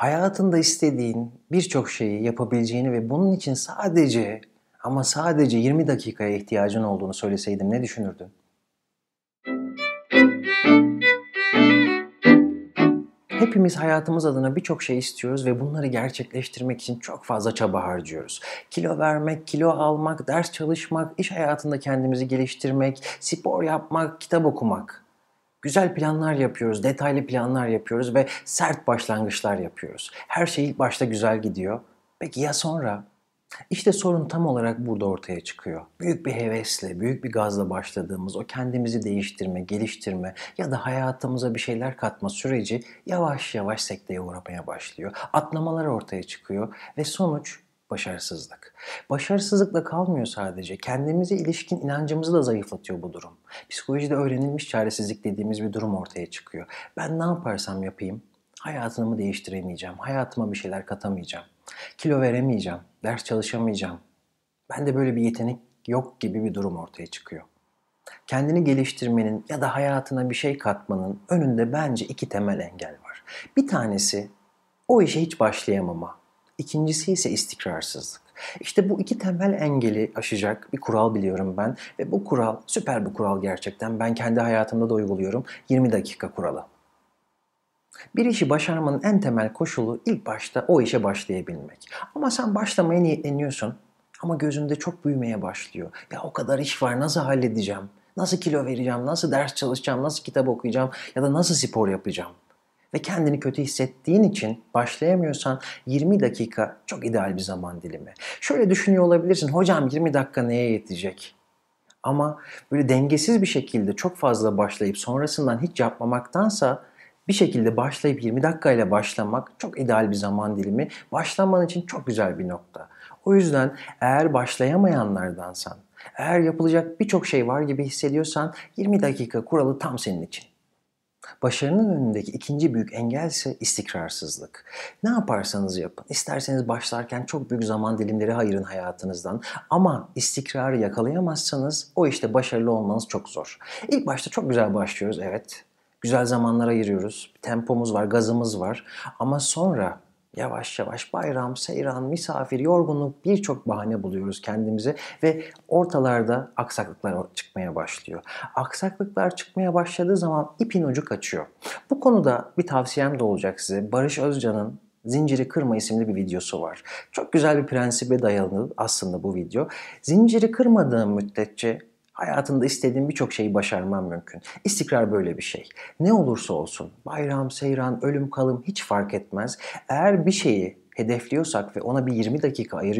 hayatında istediğin birçok şeyi yapabileceğini ve bunun için sadece ama sadece 20 dakikaya ihtiyacın olduğunu söyleseydim ne düşünürdün? Hepimiz hayatımız adına birçok şey istiyoruz ve bunları gerçekleştirmek için çok fazla çaba harcıyoruz. Kilo vermek, kilo almak, ders çalışmak, iş hayatında kendimizi geliştirmek, spor yapmak, kitap okumak. Güzel planlar yapıyoruz, detaylı planlar yapıyoruz ve sert başlangıçlar yapıyoruz. Her şey ilk başta güzel gidiyor. Peki ya sonra? İşte sorun tam olarak burada ortaya çıkıyor. Büyük bir hevesle, büyük bir gazla başladığımız o kendimizi değiştirme, geliştirme ya da hayatımıza bir şeyler katma süreci yavaş yavaş sekteye uğramaya başlıyor. Atlamalar ortaya çıkıyor ve sonuç başarısızlık. Başarısızlıkla kalmıyor sadece. Kendimize ilişkin inancımızı da zayıflatıyor bu durum. Psikolojide öğrenilmiş çaresizlik dediğimiz bir durum ortaya çıkıyor. Ben ne yaparsam yapayım hayatımı değiştiremeyeceğim. Hayatıma bir şeyler katamayacağım. Kilo veremeyeceğim. Ders çalışamayacağım. Ben de böyle bir yetenek yok gibi bir durum ortaya çıkıyor. Kendini geliştirmenin ya da hayatına bir şey katmanın önünde bence iki temel engel var. Bir tanesi o işe hiç başlayamama. İkincisi ise istikrarsızlık. İşte bu iki temel engeli aşacak bir kural biliyorum ben ve bu kural süper bir kural gerçekten. Ben kendi hayatımda da uyguluyorum. 20 dakika kuralı. Bir işi başarmanın en temel koşulu ilk başta o işe başlayabilmek. Ama sen başlamaya niyetleniyorsun ama gözünde çok büyümeye başlıyor. Ya o kadar iş var nasıl halledeceğim? Nasıl kilo vereceğim? Nasıl ders çalışacağım? Nasıl kitap okuyacağım? Ya da nasıl spor yapacağım? Ve kendini kötü hissettiğin için başlayamıyorsan 20 dakika çok ideal bir zaman dilimi. Şöyle düşünüyor olabilirsin. Hocam 20 dakika neye yetecek? Ama böyle dengesiz bir şekilde çok fazla başlayıp sonrasından hiç yapmamaktansa bir şekilde başlayıp 20 dakikayla başlamak çok ideal bir zaman dilimi. Başlaman için çok güzel bir nokta. O yüzden eğer başlayamayanlardansan, eğer yapılacak birçok şey var gibi hissediyorsan 20 dakika kuralı tam senin için. Başarının önündeki ikinci büyük engel ise istikrarsızlık. Ne yaparsanız yapın. İsterseniz başlarken çok büyük zaman dilimleri ayırın hayatınızdan. Ama istikrarı yakalayamazsanız o işte başarılı olmanız çok zor. İlk başta çok güzel başlıyoruz evet. Güzel zamanlar ayırıyoruz. Tempomuz var, gazımız var. Ama sonra yavaş yavaş bayram, seyran, misafir, yorgunluk birçok bahane buluyoruz kendimize ve ortalarda aksaklıklar çıkmaya başlıyor. Aksaklıklar çıkmaya başladığı zaman ipin ucu kaçıyor. Bu konuda bir tavsiyem de olacak size. Barış Özcan'ın Zinciri Kırma isimli bir videosu var. Çok güzel bir prensibe dayalı aslında bu video. Zinciri kırmadığım müddetçe Hayatında istediğin birçok şeyi başarman mümkün. İstikrar böyle bir şey. Ne olursa olsun, bayram, seyran, ölüm, kalım hiç fark etmez. Eğer bir şeyi hedefliyorsak ve ona bir 20 dakika ayırıyor